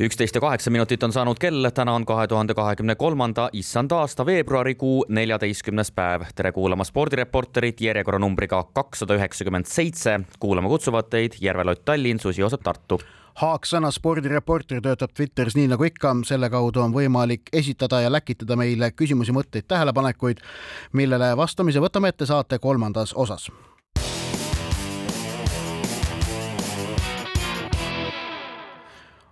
üksteist ja kaheksa minutit on saanud kell, täna on kahe tuhande kahekümne kolmanda issanda aasta veebruarikuu neljateistkümnes päev. tere kuulama spordireporterit järjekorranumbriga kakssada üheksakümmend seitse. kuulama kutsuvad teid Järve-Lott Tallinn, Susi Joosep Tartu. Haak sõna spordireporter töötab Twitteris nii nagu ikka, selle kaudu on võimalik esitada ja läkitada meile küsimusi, mõtteid, tähelepanekuid, millele vastamise võtame ette saate kolmandas osas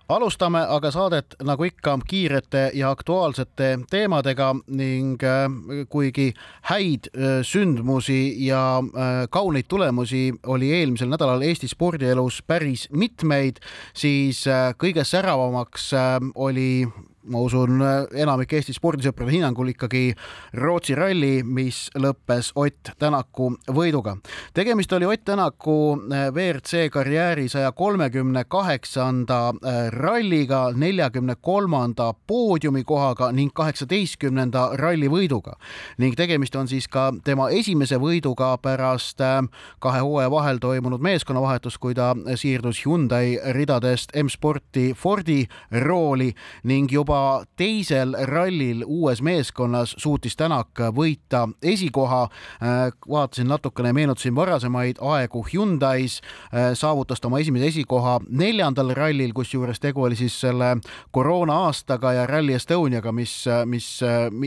alustame aga saadet nagu ikka kiirete ja aktuaalsete teemadega ning äh, kuigi häid äh, sündmusi ja äh, kauneid tulemusi oli eelmisel nädalal Eesti spordielus päris mitmeid, siis kõige säravamaks oli ma usun, enamik Eesti spordisõprade hinnangul ikkagi Rootsi ralli, mis lõppes Ott Tänaku võiduga. tegemist oli Ott Tänaku WRC karjääri saja kolmekümne kaheksanda eh, ralliga, neljakümne kolmanda poodiumikohaga ning kaheksateistkümnenda ralli võiduga. ning tegemist on siis ka tema esimese võiduga pärast eh, kahe hooaja vahel toimunud meeskonnavahetust, kui ta siirdus Hyundai ridadest M-sporti Fordi rooli ning juba juba teisel rallil uues meeskonnas suutis Tänak võita esikoha. Äh, vaatasin natukene, meenutasin varasemaid aegu Hyundai's, äh, saavutas ta oma esimese esikoha neljandal rallil, kusjuures tegu oli siis selle koroona aastaga ja Rally Estoniaga, mis, mis,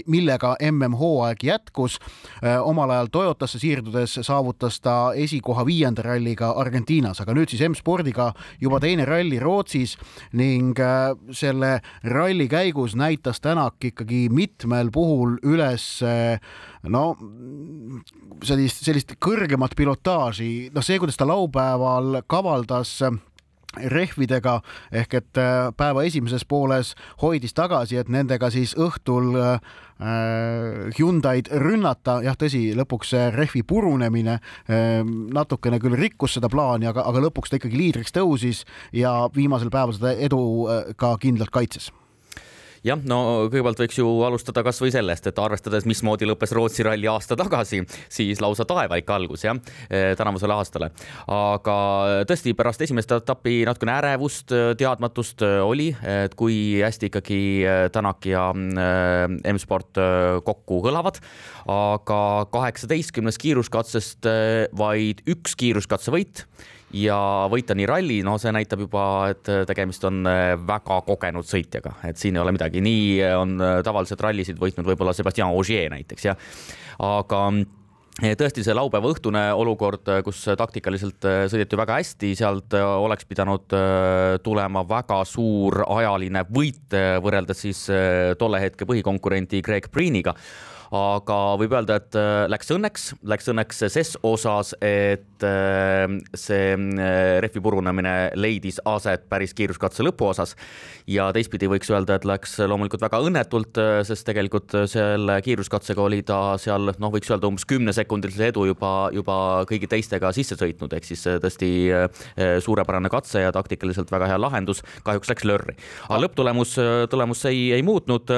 millega MM-hooaeg jätkus. Äh, omal ajal Toyotasse siirdudes saavutas ta esikoha viienda ralliga Argentiinas, aga nüüd siis M-spordiga juba teine ralli Rootsis ning selle ralli käigus näitas Tänak ikkagi mitmel puhul üles no sellist, sellist kõrgemat pilotaaži, noh, see, kuidas ta laupäeval kavaldas rehvidega ehk et äh, päeva esimeses pooles hoidis tagasi, et nendega siis õhtul Hyundai'd rünnata, jah, tõsi, lõpuks see rehvi purunemine natukene küll rikkus seda plaani, aga, aga lõpuks ta ikkagi liidriks tõusis ja viimasel päeval seda edu ka kindlalt kaitses jah, no kõigepealt võiks ju alustada kasvõi sellest, et arvestades, mismoodi lõppes Rootsi ralli aasta tagasi, siis lausa taevaik algus jah, eh, tänavusele aastale. aga tõesti, pärast esimest etappi natukene ärevust, eh, teadmatust eh, oli, et kui hästi ikkagi Tänak ja M-sport kokku kõlavad, aga kaheksateistkümnest kiiruskatsest vaid üks kiiruskatsevõit ja võita nii ralli, no see näitab juba, et tegemist on äh, väga kogenud sõitjaga, et siin ei ole midagi, nii äh, on äh, tavaliselt rallisid võitnud võib-olla Sebastian Ogier näiteks jah, aga tõesti, see laupäeva õhtune olukord, kus taktikaliselt sõideti väga hästi, sealt oleks pidanud tulema väga suur ajaline võit võrreldes siis tolle hetke põhikonkurendi Greg Preeniga aga võib öelda, et äh, läks õnneks, läks õnneks ses osas, et äh, see äh, rehvi purunemine leidis aset päris kiiruskatse lõpuosas ja teistpidi võiks öelda, et läks loomulikult väga õnnetult, sest tegelikult selle kiiruskatsega oli ta seal noh, võiks öelda umbes kümnesekundilise edu juba, juba kõigi teistega sisse sõitnud, ehk siis tõesti suurepärane katse ja taktikaliselt väga hea lahendus, kahjuks läks lörri, aga lõpptulemus, tulemus ei, ei muutnud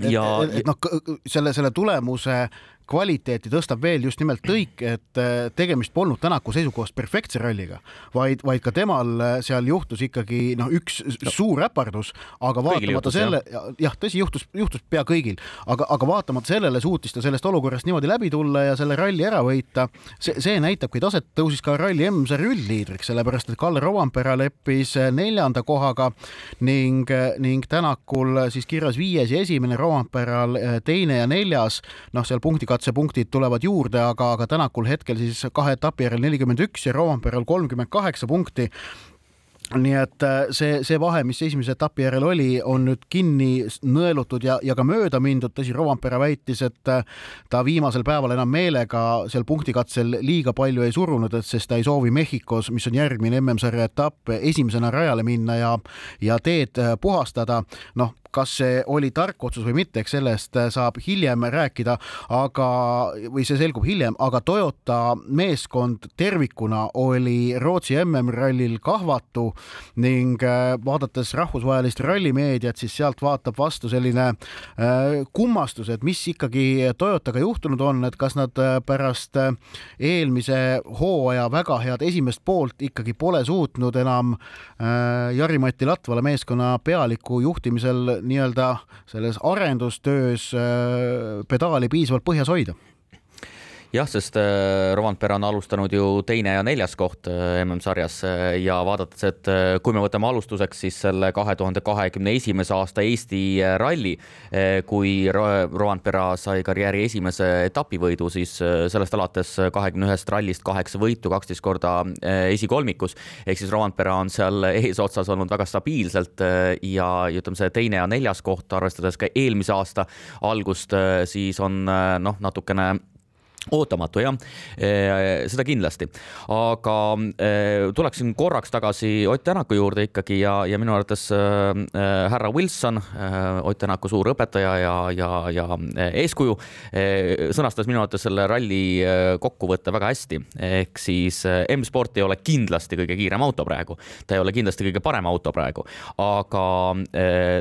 ja et, et, et noh, selle, selle tulemuse kvaliteeti tõstab veel just nimelt tõik, et äh, tegemist polnud Tänaku seisukohast perfektse ralliga, vaid, vaid ka temal äh, seal juhtus ikkagi noh, üks no. suur äpardus, aga vaatamata selle, jah, tõsi, juhtus, juhtus pea kõigil, aga, aga vaatamata sellele suutis ta sellest olukorrast niimoodi läbi tulla ja selle ralli ära võita. see, see näitabki taset, tõusis ka ralli M-sarja üldliidriks, sellepärast et Kalle Rovanpera leppis äh, neljanda kohaga ning, ning Tänakul siis kirjas viies ja esimene, Rovanperal teine ja neljas, noh, seal punkti katsepunktid tulevad juurde, aga, aga Tänakul hetkel siis kahe etapi järel nelikümmend üks ja Roomperal kolmkümmend kaheksa punkti nii et äh, see, see vahe, mis esimese etapi järel oli, on nüüd kinni nõelutud ja, ja ka mööda mindud. tõsi, Rovampere väitis, et äh, ta viimasel päeval enam meelega seal punktikatsel liiga palju ei surunud, et sest ta ei soovi Mehhikos, mis on järgmine MM-sarja etapp, esimesena rajale minna ja, ja teed äh, puhastada. noh, kas see oli tark otsus või mitte, eks sellest saab hiljem rääkida, aga, või see selgub hiljem, aga Toyota meeskond tervikuna oli Rootsi MM-rallil kahvatu ning äh, vaadates rahvusvahelist rallimeediat, siis sealt vaatab vastu selline äh, kummastus, et mis ikkagi Toyotaga juhtunud on, et kas nad äh, pärast eelmise hooaja väga head esimest poolt ikkagi pole suutnud enam Jari-Mati Latvala meeskonna pealiku juhtimisel nii-öelda selles arendustöös pedaali piisavalt põhjas hoida jah, sest äh, Rovanpera on alustanud ju teine ja neljas koht äh, MM-sarjas äh, ja vaadates, et kui me võtame alustuseks siis selle kahe tuhande kahekümne esimese aasta Eesti ralli, kui Rovanpera sai karjääri esimese etapivõidu, siis sellest alates kahekümne ühest rallist kaheksa võitu, kaksteist korda esikolmikus. Ehk siis Rovanpera on seal eesotsas olnud väga stabiilselt ja ütleme, see teine ja neljas koht, arvestades ka eelmise aasta algust, siis on noh, natukene ootamatu jah, seda kindlasti, aga tuleksin korraks tagasi Ott Tänaku juurde ikkagi ja, ja minu arvates äh, härra Wilson, Ott Tänaku suur õpetaja ja, ja, ja eeskuju, sõnastas minu arvates selle ralli kokkuvõtte väga hästi. ehk siis M-sport ei ole kindlasti kõige kiirem auto praegu, ta ei ole kindlasti kõige parem auto praegu, aga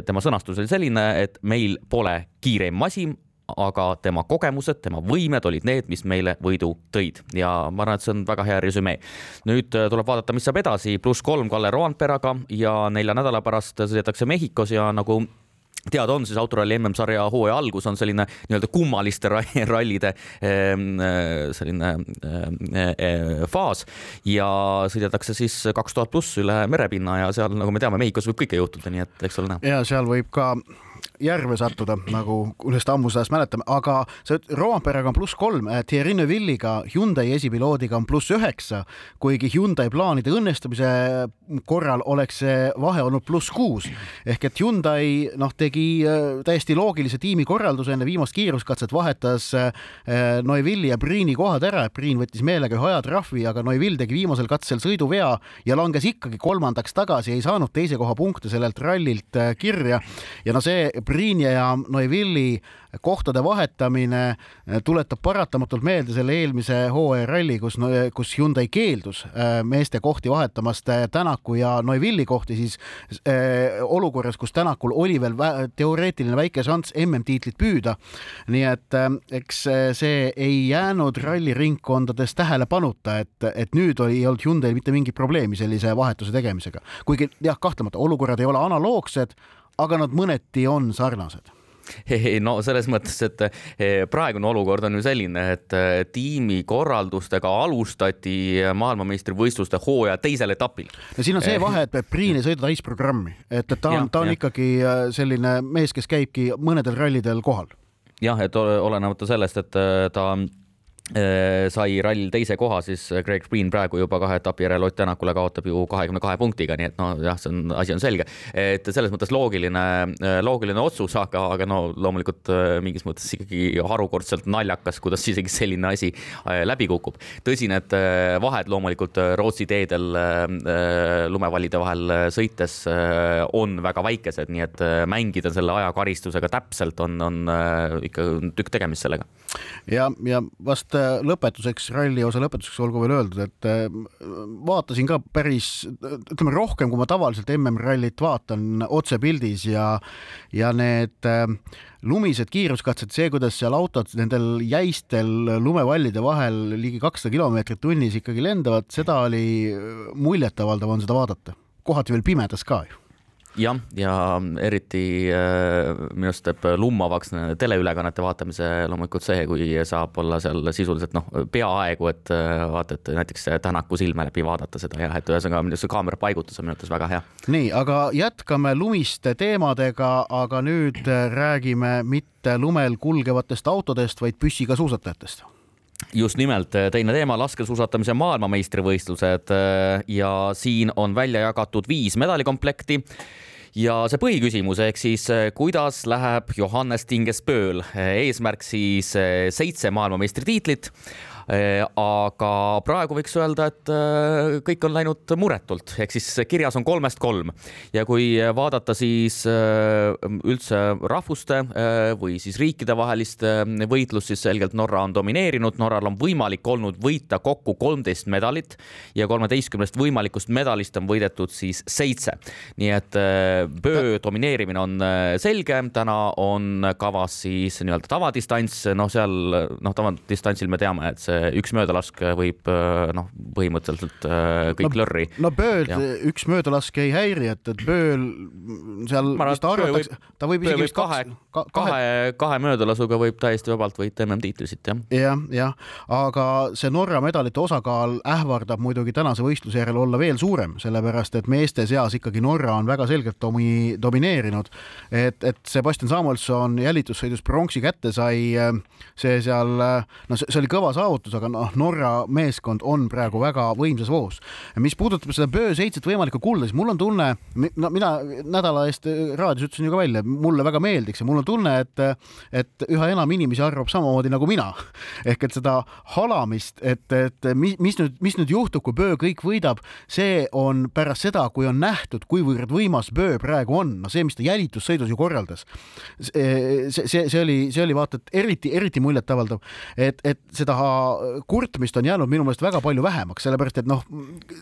tema sõnastus oli selline, et meil pole kiireim masin, aga tema kogemused, tema võimed olid need, mis meile võidu tõid ja ma arvan, et see on väga hea resümee. nüüd äh, tuleb vaadata, mis saab edasi, pluss kolm Kalle Roandperaga ja nelja nädala pärast sõidetakse Mehhikos ja nagu teada on, siis autoralli MM-sarja hooaja algus on selline nii-öelda kummaliste rallide ehm, äh, selline äh, faas ja sõidetakse siis kaks tuhat pluss üle merepinna ja seal, nagu me teame, Mehhikos võib kõike juhtuda, nii et eks ole näha. ja seal võib ka järve sattuda, nagu ühest ammusest ajast mäletame, aga see Roomperega on pluss kolm, äh, Thierry Neuvilliga, Hyundai esipiloodiga on pluss üheksa, kuigi Hyundai plaanide õnnestumise korral oleks see vahe olnud pluss kuus. ehk et Hyundai noh, tegi äh, täiesti loogilise tiimikorralduse enne viimast kiiruskatset, vahetas äh, Neuvilli ja Priini kohad ära, et Priin võttis meelega ühe ajatrahvi, aga Neuvill tegi viimasel katsel sõiduvea ja langes ikkagi kolmandaks tagasi, ei saanud teise koha punkte sellelt rallilt kirja ja no see Brinja ja Neuvilli kohtade vahetamine eh, tuletab paratamatult meelde selle eelmise hooaja ralli, kus, kus Hyundai keeldus eh, meeste kohti vahetamast eh, Tänaku ja Neuvilli kohti, siis olukorras, kus Tänakul oli veel teoreetiline väike šanss MM-tiitlit püüda. nii et eks see ei jäänud ralliringkondades tähelepanuta, et, et nüüd oli, ei olnud Hyundai'l mitte mingit probleemi sellise vahetuse tegemisega, kuigi jah, kahtlemata olukorrad ei ole analoogsed aga nad mõneti on sarnased no selles mõttes, et eh, praegune olukord on ju selline, et eh, tiimikorraldustega alustati maailmameistrivõistluste hooaja teisel etapil. no siin on see eh, vahe, et Priin ei sõida täisprogrammi, et, et ta on, ta on ja. ikkagi selline mees, kes käibki mõnedel rallidel kohal. jah, et olenemata sellest, et ta sai rall teise koha, siis Greg Green praegu juba kahe etapi järel Ott Tänakule kaotab ju kahekümne kahe punktiga, nii et nojah, see on, asi on selge. et selles mõttes loogiline, loogiline otsus, aga, aga no loomulikult äh, mingis mõttes ikkagi harukordselt naljakas, kuidas isegi selline asi äh, läbi kukub. tõsi, need vahed loomulikult Rootsi teedel lumevallide vahel sõites on väga väikesed, nii et mängida selle ajakaristusega täpselt on, on ikka tükk tegemist sellega. ja, ja vast et lõpetuseks, ralli osa lõpetuseks olgu veel öeldud, et äh, vaatasin ka päris, ütleme rohkem, kui ma tavaliselt MM-rallit vaatan otsepildis ja, ja need äh, lumised kiiruskatsed, see, kuidas seal autod nendel jäistel lumevallide vahel ligi kakssada kilomeetrit tunnis ikkagi lendavad, seda oli muljetavaldav on seda vaadata, kohati veel pimedas ka ju jah, ja eriti äh, minu arust teeb lummavaks teleülekannete vaatamise loomulikult see, kui saab olla seal sisuliselt noh, peaaegu, et äh, vaata, et näiteks Tänaku silme läbi vaadata seda ja et ühesõnaga minu arust see kaamera paigutus on minu arvates väga hea. nii, aga jätkame lumiste teemadega, aga nüüd räägime mitte lumel kulgevatest autodest, vaid püssiga suusatajatest just nimelt, teine teema, laskesuusatamise maailmameistrivõistlused ja siin on välja jagatud viis medalikomplekti ja see põhiküsimus ehk siis kuidas läheb Johannes Tinges-Pööl, eesmärk siis seitse maailmameistritiitlit aga praegu võiks öelda, et äh, kõik on läinud muretult, ehk siis kirjas on kolmest kolm. Ja kui vaadata siis äh, üldse rahvuste või siis riikidevahelist võitlust, siis selgelt Norra on domineerinud, Norral on võimalik olnud võita kokku kolmteist medalit ja kolmeteistkümnest võimalikust medalist on võidetud siis seitse. nii et Böö domineerimine on selge, täna on kavas siis nii-öelda tavadistants, noh, seal noh, tavadistantsil me teame, et see üks möödalask võib noh, põhimõtteliselt kõik no, lörri. no Bööl üks möödalask ei häiri, et, et Bööl seal vist arvatakse, ta võib isegi vist kahe, kahe, kahe, kahe möödalasuga võib täiesti vabalt võita MM-tiitli siit jah. jah, jah, aga see Norra medalite osakaal ähvardab muidugi tänase võistluse järel olla veel suurem, sellepärast et meeste seas ikkagi Norra on väga selgelt domi-, domineerinud. et, et Sebastian Samuelson jälitussõidus pronksi kätte sai, see seal, no see, see oli kõva saavutus saavutus, aga noh, Norra meeskond on praegu väga võimsas voos. mis puudutab seda Böö seitset võimalikku kulda, siis mul on tunne, no mina nädala eest raadios ütlesin ju ka välja, mulle väga meeldiks ja mul on tunne, et, et üha enam inimesi arvab samamoodi nagu mina. ehk et seda halamist, et, et mis, mis nüüd, mis nüüd juhtub, kui Böö kõik võidab, see on pärast seda, kui on nähtud, kuivõrd võimas Böö praegu on, no see, mis ta jälitussõidus ju korraldas. see, see, see oli, see oli vaata, et eriti, eriti muljetavaldav, et, et seda kurtmist on jäänud minu meelest väga palju vähemaks, sellepärast et noh,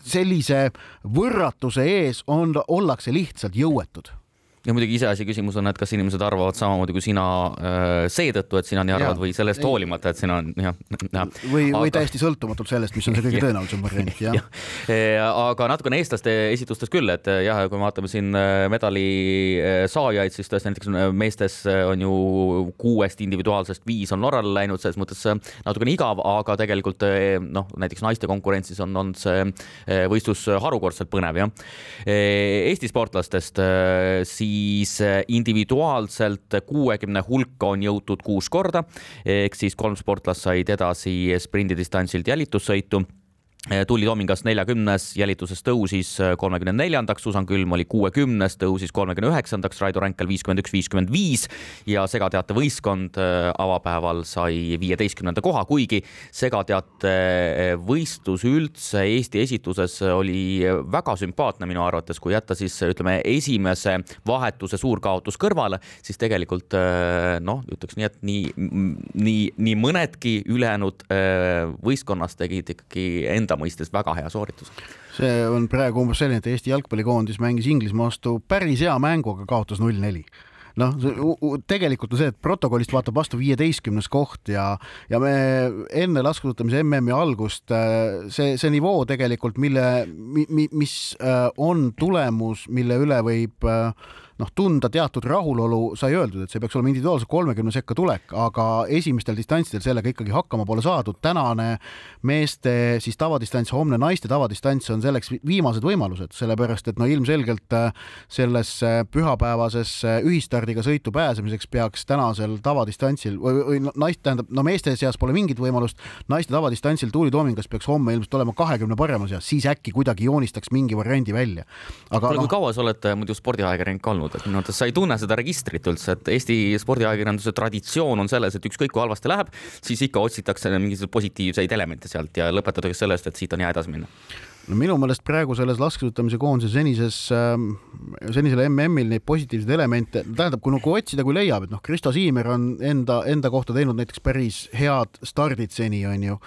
sellise võrratuse ees on, ollakse lihtsalt jõuetud ja muidugi iseasi küsimus on, et kas inimesed arvavad samamoodi kui sina äh, seetõttu, et sina nii arvad ja. või sellest hoolimata, et sina on jah, jah. või aga..., või täiesti sõltumatult sellest, mis on see kõige tõenäolisem variant, jah ja. ja.. aga natukene eestlaste esitustes küll, et jah, kui me vaatame siin äh, medali saajaid, siis tõesti näiteks meestes on ju kuuest individuaalsest viis on Norrale läinud, selles mõttes natukene igav, aga tegelikult noh, näiteks naiste konkurentsis on olnud see võistlus harukordselt põnev, jah. Eesti sportlastest siis siis eh, individuaalselt kuuekümne hulka on jõutud kuus korda. Ehk siis kolm sportlast said edasi sprindidistantsilt jälitussõitu Eh, Tulli Toomingas neljakümnes, jälituses tõusis eh, kolmekümne neljandaks, Susan Külm oli kuuekümnes, tõusis kolmekümne üheksandaks, Raido Ränkel viiskümmend üks, viiskümmend viis ja segateate võistkond eh, avapäeval sai viieteistkümnenda koha, kuigi segateate võistlus üldse Eesti esituses oli väga sümpaatne minu arvates, kui jätta siis ütleme esimese vahetuse suur kaotus kõrvale, siis tegelikult noh, ütleks nii, et nii, nii, nii mõnedki ülejäänud võistkonnast tegid ikkagi enda enda mõistes väga hea sooritus. see on praegu umbes selline, et Eesti jalgpallikoondis mängis Inglismaa vastu päris hea mängu, aga kaotas null neli noh, tegelikult on see, et protokollist vaatab vastu viieteistkümnes koht ja, ja me enne laskesuusatamise MM-i algust äh, see, see nivoo tegelikult, mille, mis äh, on tulemus, mille üle võib äh, noh, tunda teatud rahulolu, sai öeldud, et see peaks olema individuaalselt kolmekümne sekka tulek, aga esimestel distantsidel sellega ikkagi hakkama pole saadud. tänane meeste siis tavadistants, homne naiste tavadistants on selleks viimased võimalused, sellepärast et no ilmselgelt äh, sellesse pühapäevasesse ühistardiga sõitu pääsemiseks peaks tänasel tavadistantsil või, või naist, tähendab, no meeste seas pole mingit võimalust, naiste tavadistantsil Tuuli Toomingas peaks homme ilmselt olema kahekümne parema seas, siis äkki kuidagi joonistaks mingi variandi välja. aga kuule no,, kui kaua sa oled äh, muidu spordiajakirjanik olnud? Olnud, et minu arvates sa ei tunne seda registrit üldse, et Eesti spordiajakirjanduse traditsioon on selles, et ükskõik kui halvasti läheb, siis ikka otsitakse mingisuguseid positiivseid elemente sealt ja lõpetatakse sellest, et siit on hea edasi minna no minu meelest praegu selles laskesuusatamise koondise senises äh,, senisel MM-il neid positiivseid elemente, tähendab, kui nagu otsida, kui leiab, et noh, Kristo Siimer on enda, enda kohta teinud näiteks päris head stardid seni, on ju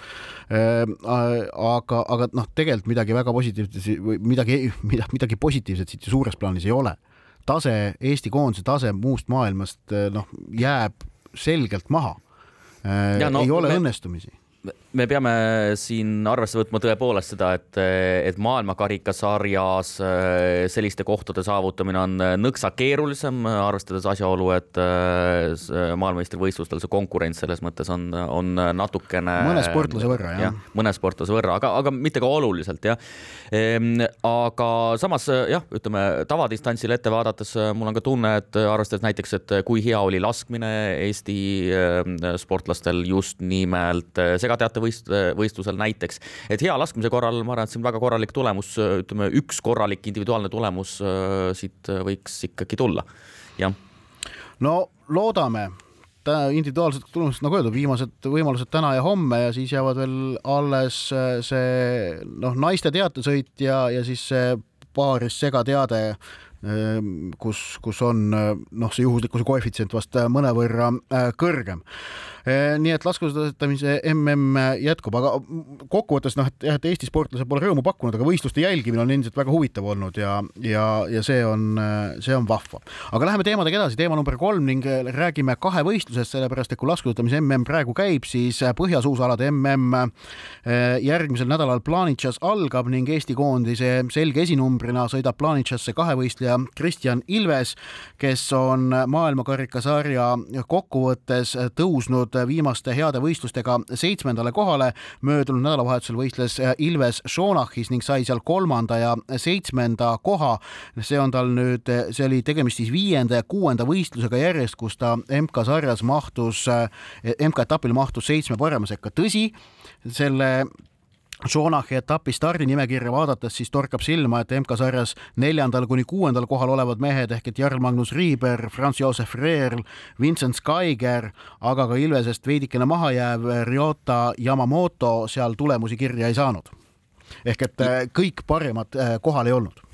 äh,. aga, aga noh, tegelikult midagi väga positiivset või midagi, midagi positiivset siit ju suures plaanis ei ole tase, Eesti koondise tase muust maailmast noh, jääb selgelt maha. No, ei ole me... õnnestumisi me peame siin arvesse võtma tõepoolest seda, et, et maailmakarikasarjas äh, selliste kohtade saavutamine on äh, nõksa keerulisem, arvestades asjaolu, et äh, maailmameistrivõistlustel see konkurents selles mõttes on, on natukene. mõne sportlase võrra jah ja,. mõne sportlase võrra, aga, aga mitte ka oluliselt jah. Ehm, aga samas jah, ütleme tavadistantsil ette vaadates mul on ka tunne, et arvestades näiteks, et kui hea oli laskmine Eesti sportlastel just nimelt segateate võist-, võistlusel näiteks. et hea laskmise korral ma arvan, et see on väga korralik tulemus, ütleme üks korralik individuaalne tulemus siit võiks ikkagi tulla, jah. no loodame individuaalsed tulemused, nagu öeldud, viimased võimalused täna ja homme ja siis jäävad veel alles see noh, naiste teatesõit ja, ja siis see paaris segateade Ehm, kus, kus on noh, see juhuslikkuse koefitsient vast mõnevõrra äh, kõrgem. Ehm, nii et laskesuusatamise mm jätkub, aga kokkuvõttes noh, et jah, et Eesti sportlased pole rõõmu pakkunud, aga võistluste jälgimine on endiselt väga huvitav olnud ja, ja, ja see on, see on vahva. aga läheme teemadega edasi, teema number kolm ning räägime kahevõistlusest, sellepärast et kui laskesuusatamise mm praegu käib, siis põhjasuusaalade mm järgmisel nädalal Planitšas algab ning Eesti koondise selge esinumbrina sõidab Planitšasse kahevõistleja võistleja Kristjan Ilves, kes on maailmakarikasarja kokkuvõttes tõusnud viimaste heade võistlustega seitsmendale kohale. möödunud nädalavahetusel võistles Ilves Shonachis ning sai seal kolmanda ja seitsmenda koha. see on tal nüüd, see oli tegemist siis viienda ja kuuenda võistlusega järjest, kus ta MK-sarjas mahtus, MK-etapil mahtus seitsme parema sekka. tõsi, selle Schonachi etapi stardinimekirja vaadates siis torkab silma, et MK-sarjas neljandal kuni kuuendal kohal olevad mehed ehk et Jarl-Magnus Riiber, Franz-Josef Reerl, Vincent Skaiger, aga ka Ilvesest veidikene maha jääv Ryota Yamamoto seal tulemusi kirja ei saanud. ehk et kõik parimad eh, kohal ei olnud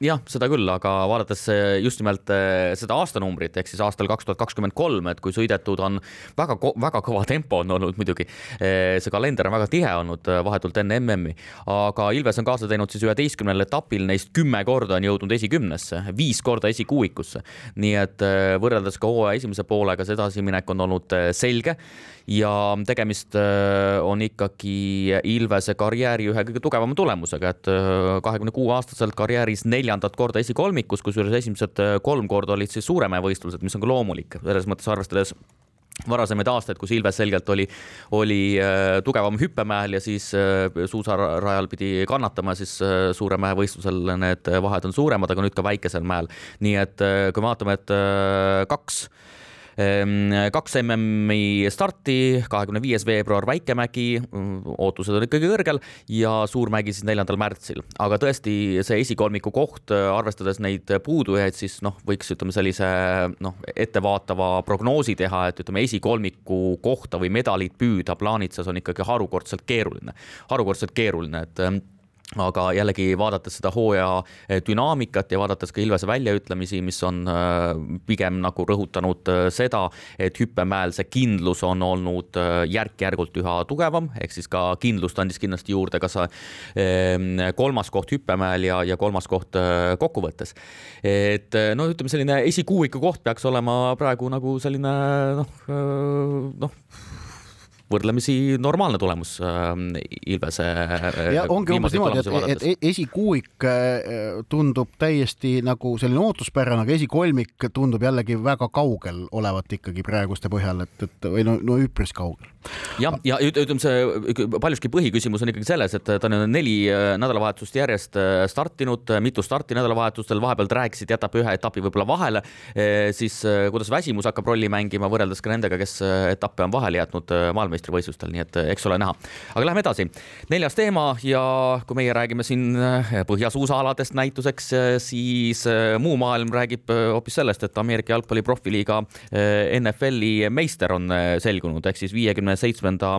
jah, seda küll, aga vaadates eh, just nimelt eh, seda aastanumbrit ehk siis aastal kaks tuhat kakskümmend kolm, et kui sõidetud on väga, väga kõva tempo on olnud muidugi. Eh, see kalender on väga tihe olnud vahetult enne MM-i, aga Ilves on kaasa teinud siis üheteistkümnel etapil, neist kümme korda on jõudnud esikümnesse, viis korda esikuuikusse. nii et võrreldes ka hooaja esimese poolega see edasiminek on olnud selge ja tegemist on ikkagi Ilvese karjääri ühe kõige tugevama tulemusega, et kahekümne kuue aastaselt karjääris nelja neljandat korda esikolmikus, kusjuures esimesed äh, kolm korda olid siis Suuremäe võistlused, mis on ka loomulik, selles mõttes arvestades varasemaid aastaid, kus Ilves selgelt oli, oli äh, tugevam hüppemäel ja siis äh, suusarajal pidi kannatama, siis äh, Suuremäe võistlusel need vahed on suuremad, aga nüüd ka väikesel mäel. nii et äh, kui me vaatame, et äh, kaks äh, kaks MM-i starti, kahekümne viies veebruar Väikemägi, ootused on ikkagi kõrgel ja Suurmägi siis neljandal märtsil, aga tõesti see esikolmiku koht, arvestades neid puudujaid, siis noh, võiks ütleme sellise noh, ettevaatava prognoosi teha, et ütleme esikolmiku kohta või medalit püüda plaanitsas on ikkagi harukordselt keeruline, harukordselt keeruline, et aga jällegi vaadates seda hooaja eh, dünaamikat ja vaadates ka Ilvese väljaütlemisi, mis on eh, pigem nagu rõhutanud eh, seda, et hüppemäel see kindlus on olnud järk-järgult üha tugevam, ehk siis ka kindlust andis kindlasti juurde ka see kolmas koht hüppemäel ja, ja kolmas koht kokkuvõttes. et no ütleme, selline esikuuiku koht peaks olema praegu nagu selline noh, noh võrdlemisi normaalne tulemus äh, Ilvese. Äh, ja ongi umbes niimoodi, et, et esikuuik äh, tundub täiesti nagu selline ootuspärane, aga esikolmik tundub jällegi väga kaugel olevat ikkagi praeguste põhjal, et, et või no, no üpris kaugel jah, ja ütleme, see paljuski põhiküsimus on ikkagi selles, et ta on neli nädalavahetust järjest startinud, mitu starti nädalavahetustel, vahepeal rääkisid, jätab ühe etapi võib-olla vahele, siis kuidas väsimus hakkab rolli mängima võrreldes ka nendega, kes etappe on vahele jätnud maailma maailmameistrivõistlustel, nii et eh, eks ole näha. aga lähme edasi. neljas teema ja kui meie räägime siin eh, põhjasuusaaladest näituseks, eh, siis muu maailm räägib hoopis sellest, et Ameerika jalgpalli profiliiga NFL-i meister on selgunud, ehk siis viiekümne seitsmenda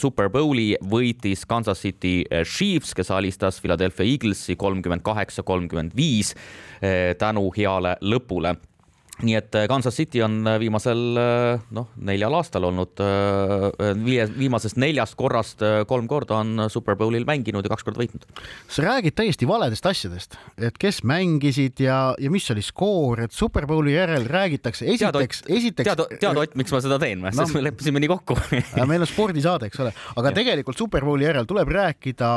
Super Bowli võitis Kansas City Chiefs, kes alistas Philadelphia Eaglesi kolmkümmend kaheksa, kolmkümmend viis tänu heale lõpule nii et äh, Kansas City on äh, viimasel äh, noh, neljal aastal olnud viimasest neljast korrast kolm korda on Superbowlil mänginud ja kaks korda võitnud. sa räägid täiesti valedest asjadest, et kes mängisid ja, ja mis oli skoor, et Superbowli järel räägitakse esiteks, esiteks. tead, tead Ott, miks ma seda teen või no,? sest me leppisime nii kokku meil on spordisaade, eks ole, aga ja. tegelikult Superbowli järel tuleb rääkida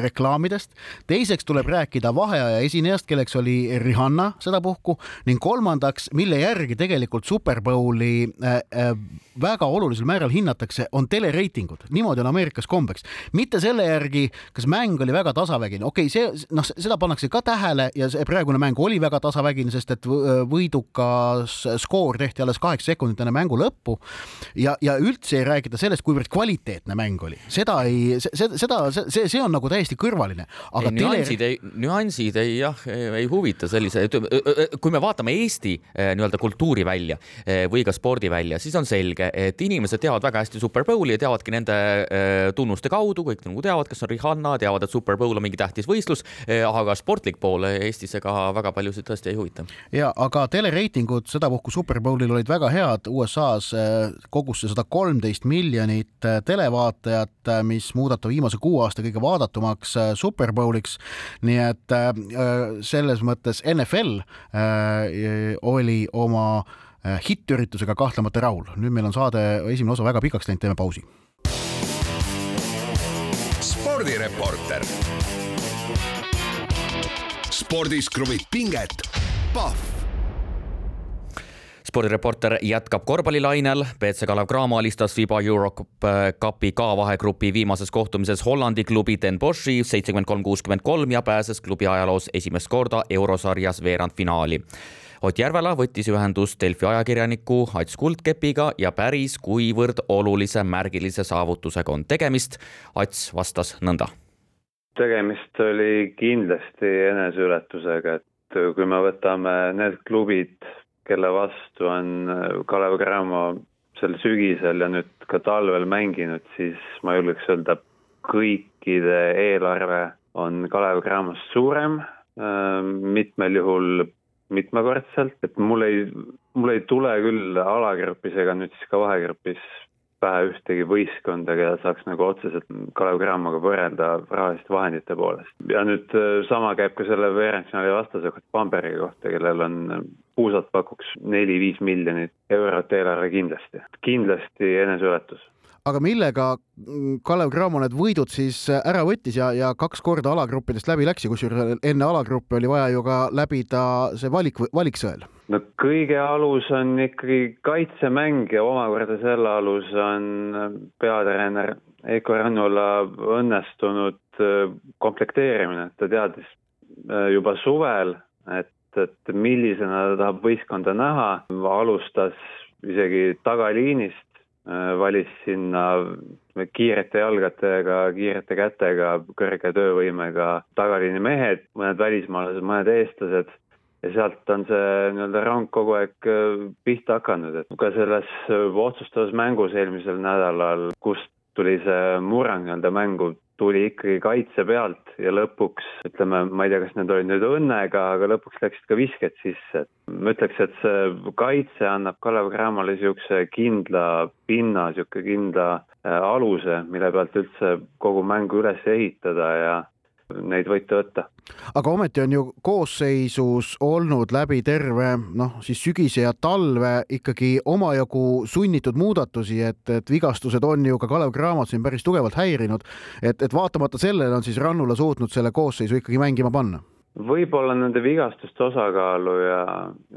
reklaamidest, teiseks tuleb rääkida vaheaja esinejast, kelleks oli Rihanna sedapuhku ning kolmandaks mille järgi tegelikult Super Bowli äh, äh, väga olulisel määral hinnatakse, on telereitingud, niimoodi on Ameerikas kombeks, mitte selle järgi, kas mäng oli väga tasavägine, okei okay,, see noh, seda pannakse ka tähele ja see praegune mäng oli väga tasavägine, sest et võidukas skoor tehti alles kaheksa sekundit enne mängu lõppu. ja, ja üldse ei räägita sellest, kuivõrd kvaliteetne mäng oli, seda ei, seda, see, see on nagu täiesti kõrvaline. aga ei, nüansid tele... ei, nüansid ei jah, ei huvita sellise, kui me vaatame Eesti nii-öelda kultuurivälja eh, või ka spordivälja, siis on selge, et inimesed teavad väga hästi Super Bowli ja teavadki nende äh, tunnuste kaudu, kõik nagu teavad, kes on Rihanna, teavad, et Super Bowl on mingi tähtis võistlus, aga sportlik pool Eestis ega väga paljusid tõesti ei huvita. ja aga telereitingud sedapuhku Super Bowlil olid väga head, USA-s kogus see sada kolmteist miljonit televaatajat, mis muudab ta viimase kuue aasta kõige vaadatumaks Super Bowliks. nii et selles mõttes NFL oli oma Äh, hittüritusega kahtlemata rahul. nüüd meil on saade esimene osa väga pikaks läinud, teeme pausi. spordireporter. spordis kruvib pinget, Pahv spordireporter jätkab korvpallilainel. BC Kalev Cramo alistas FIBA Eurocupi K-vahegrupi viimases kohtumises Hollandi klubi Den Bosch'i seitsekümmend kolm, kuuskümmend kolm ja pääses klubi ajaloos esimest korda eurosarjas veerandfinaali Ott Järvela võttis ühendust Delfi ajakirjaniku Ats Kuldkepiga ja päris, kuivõrd olulise märgilise saavutusega on tegemist. Ats vastas nõnda. tegemist oli kindlasti eneseületusega, et kui me võtame need klubid, kelle vastu on Kalev Cramo sel sügisel ja nüüd ka talvel mänginud, siis ma julgeks öelda, kõikide eelarve on Kalev Cramost suurem, mitmel juhul mitmekordselt, et mul ei, mul ei tule küll alagrupis ega nüüd siis ka vahegrupis pähe ühtegi võistkonda, keda saaks nagu otseselt Kalev Cramoga võrrelda rahaliste vahendite poolest. ja nüüd äh, sama käib ka selle veerandfinaali vastase Bamberi kohta, kellel on äh, puusalt pakuks neli-viis miljonit eurot eelarve kindlasti, kindlasti eneseületus aga millega mm, Kalev Cramo need võidud siis äh, ära võttis ja, ja kaks korda alagruppidest läbi läks ja kusjuures enne alagruppe oli vaja ju ka läbida see valik, valiksõel? no kõige alus on ikkagi kaitsemäng ja omakorda selle alus on äh, peatreener Eiko Rannula õnnestunud äh, komplekteerimine, ta teadis juba suvel, et, et millisena ta tahab võistkonda näha, alustas isegi tagaliinist, valis sinna kiirete jalgadega, kiirete kätega, kõrge töövõimega tagaliini mehed, mõned välismaalased, mõned eestlased. Ja sealt on see nii-öelda rong kogu aeg äh, pihta hakanud, et ka selles otsustavas mängus eelmisel nädalal, kust tuli see murrang nii-öelda mängu, tuli ikkagi kaitse pealt ja lõpuks ütleme, ma ei tea, kas need olid nüüd õnnega, aga lõpuks läksid ka visked sisse. ma ütleks, et see kaitse annab Kalev Cramole niisuguse kindla pinna, niisugune kindla äh, aluse, mille pealt üldse kogu mängu üles ehitada ja neid võite võtta. aga ometi on ju koosseisus olnud läbi terve noh, siis sügise ja talve ikkagi omajagu sunnitud muudatusi, et, et vigastused on ju ka Kalev Cramot siin päris tugevalt häirinud. et, et vaatamata sellele on siis Rannula suutnud selle koosseisu ikkagi mängima panna. võib-olla nende vigastuste osakaalu ja,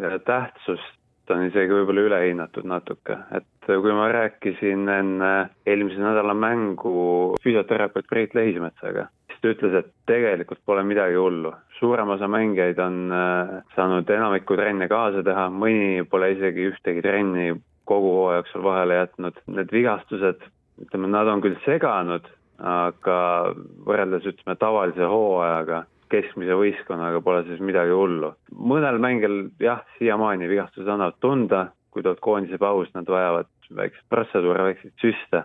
ja tähtsust on isegi võib-olla ülehinnatud natuke, et kui ma rääkisin enne eelmise nädala mängu füsioterapeut Priit Lehismetsaga, ta ütles, et tegelikult pole midagi hullu. suurem osa mängijaid on äh, saanud enamikku trenne kaasa teha, mõni pole isegi ühtegi trenni kogu hooaja jooksul vahele jätnud. Need vigastused, ütleme, nad on küll seganud, aga võrreldes ütleme tavalise hooajaga, keskmise võistkonnaga pole siis midagi hullu. mõnel mängijal jah, siiamaani vigastused annavad tunda, kui tuleb koondise paus, nad vajavad väikseid protseduure, väikseid süste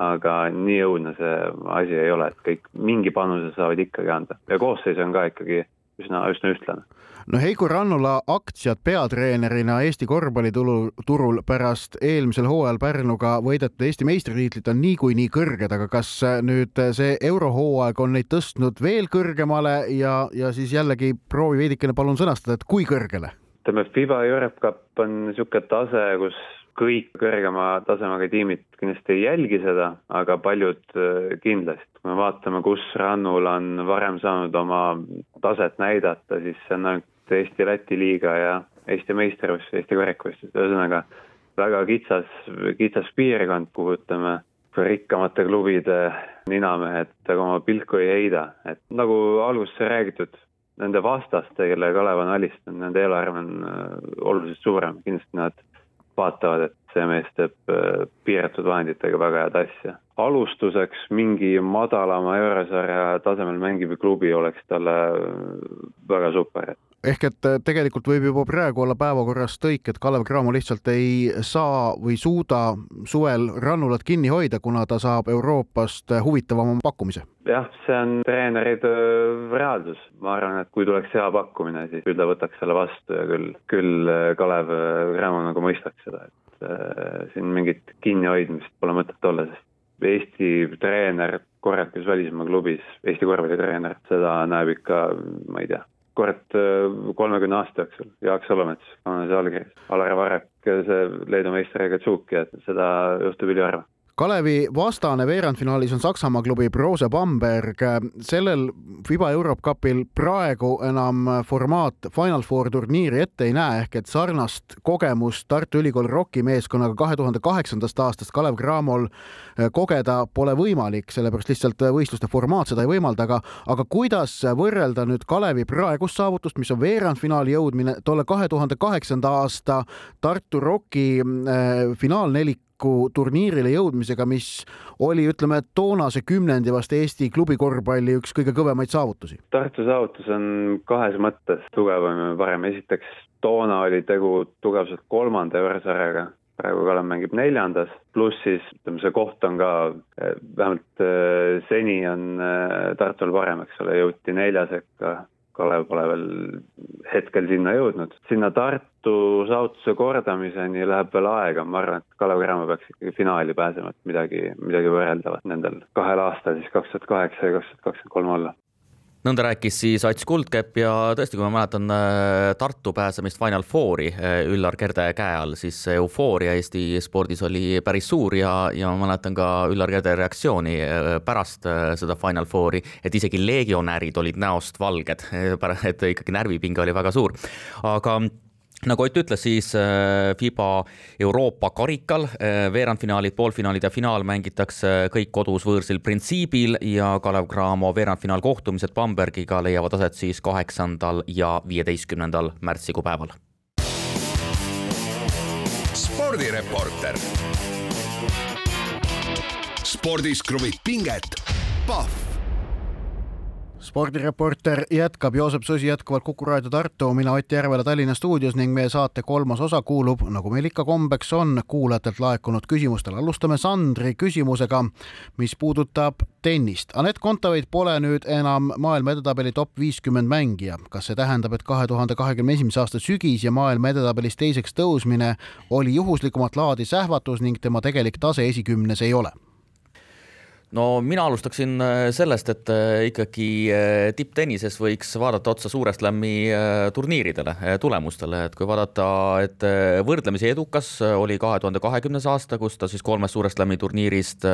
aga nii õudne see asi ei ole, et kõik mingi panuse saavad ikkagi anda ja koosseis on ka ikkagi üsna, üsna ühtlane. no Heiko Rannula aktsiad peatreenerina Eesti korvpalliturul pärast eelmisel hooajal Pärnuga võidetud Eesti meistritiitlit on niikuinii kõrged, aga kas nüüd see eurohooaeg on neid tõstnud veel kõrgemale ja, ja siis jällegi proovi veidikene palun sõnastada, et kui kõrgele? ütleme, FIBA Europe Cup on niisugune tase, kus kõik kõrgema tasemega tiimid kindlasti ei jälgi seda, aga paljud äh, kindlasti. kui me vaatame, kus Rannul on varem saanud oma taset näidata, siis see on ainult Eesti-Läti liiga ja Eesti meistrivõistlused, Eesti karikavõistlused, ühesõnaga väga kitsas, kitsas piirkond, kuhu ütleme, rikkamate klubide ninamehed oma pilku ei heida, et nagu alguses sai räägitud, nende vastaste, kelle Kalev on alistanud, nende eelarve on äh, oluliselt suurem, kindlasti nad vaatavad, et see mees teeb äh, piiratud vahenditega väga head asja. alustuseks mingi madalama eurosarja tasemel mängiv klubi oleks talle äh, väga super, et ehk et äh, tegelikult võib juba praegu olla päevakorras tõik, et Kalev Cramo lihtsalt ei saa või suuda suvel rannulat kinni hoida, kuna ta saab Euroopast huvitavama pakkumise. jah, see on treeneri töö reaalsus, ma arvan, et kui tuleks hea pakkumine, siis küll ta võtaks selle vastu ja küll, küll Kalev Cramo nagu mõistaks seda, et äh, siin mingit kinnihoidmist pole mõtet olla, sest Eesti treener korralikus välismaa klubis, Eesti korvpallitreener, seda näeb ikka, ma ei tea, kord äh, kolmekümne aasta jooksul, Jaak Solomets, on see allkiri, Alar Varek, see Leedu meister Gatsuki, et seda juhtub üliharva Kalevi vastane veerandfinaalis on Saksamaa klubi Brose Bamberg. sellel FIBA EuroCupil praegu enam formaat Final Four turniiri ette ei näe, ehk et sarnast kogemust Tartu Ülikooli ROK-i meeskonnaga kahe tuhande kaheksandast aastast Kalev Cramol kogeda pole võimalik, sellepärast lihtsalt võistluste formaat seda ei võimalda, aga, aga kuidas võrrelda nüüd Kalevi praegust saavutust, mis on veerandfinaali jõudmine, tolle kahe tuhande kaheksanda aasta Tartu ROK-i äh, finaalnelik tuleviku turniirile jõudmisega, mis oli, ütleme, toonase kümnendi vast Eesti klubikorvpalli üks kõige kõvemaid saavutusi? Tartu saavutus on kahes mõttes tugevam ja parem, esiteks toona oli tegu tugevalt kolmanda eurosarjaga, praegu Kalev mängib neljandas, pluss siis ütleme, see koht on ka, eh, vähemalt eh, seni on eh, Tartul parem, eks ole, jõuti nelja sekka Kalev pole veel hetkel sinna jõudnud. sinna Tartu saavutuse kordamiseni läheb veel aega, ma arvan, et Kalev Cramo peaks ikkagi finaali pääsema, et midagi, midagi võrreldavat nendel kahel aastal siis kaks tuhat kaheksa ja kaks tuhat kakskümmend kolm olla nõnda rääkis siis Ats Kuldkepp ja tõesti, kui ma mäletan äh, Tartu pääsemist Final Fouri äh, Üllar Kerde käe all, siis eufooria Eesti spordis oli päris suur ja, ja ma mäletan ka Üllar Kerde reaktsiooni äh, pärast seda Final Fouri, et isegi legionärid olid näost valged, et ikkagi närvipinge oli väga suur. aga nagu Ott ütles, siis äh, FIBA Euroopa karikal äh, veerandfinaalid, poolfinaalid ja finaal mängitakse kõik kodus võõrsil printsiibil ja Kalev Cramo veerandfinaalkohtumised Bambergiga leiavad aset siis kaheksandal ja viieteistkümnendal märtsikuu päeval. spordireporter. spordis kruvib pinget, Pahv spordireporter jätkab, Joosep Susi jätkuvalt Kuku raadio Tartu, mina Ott Järvela Tallinna stuudios ning meie saate kolmas osa kuulub, nagu meil ikka kombeks on, kuulajatelt laekunud küsimustele. alustame Sandri küsimusega, mis puudutab tennist. Anett Kontaveit pole nüüd enam maailma edetabeli top viiskümmend mängija. kas see tähendab, et kahe tuhande kahekümne esimese aasta sügis ja maailma edetabelis teiseks tõusmine oli juhuslikumat laadi sähvatus ning tema tegelik tase esikümnes ei ole? No mina alustaksin äh, sellest, et äh, ikkagi äh, tipptennises võiks vaadata otsa Suure Slami turniiridele, tulemustele, et kui vaadata, et võrdlemisi edukas oli kahe tuhande kahekümnes aasta, kus ta siis kolmest Suure Slami turniirist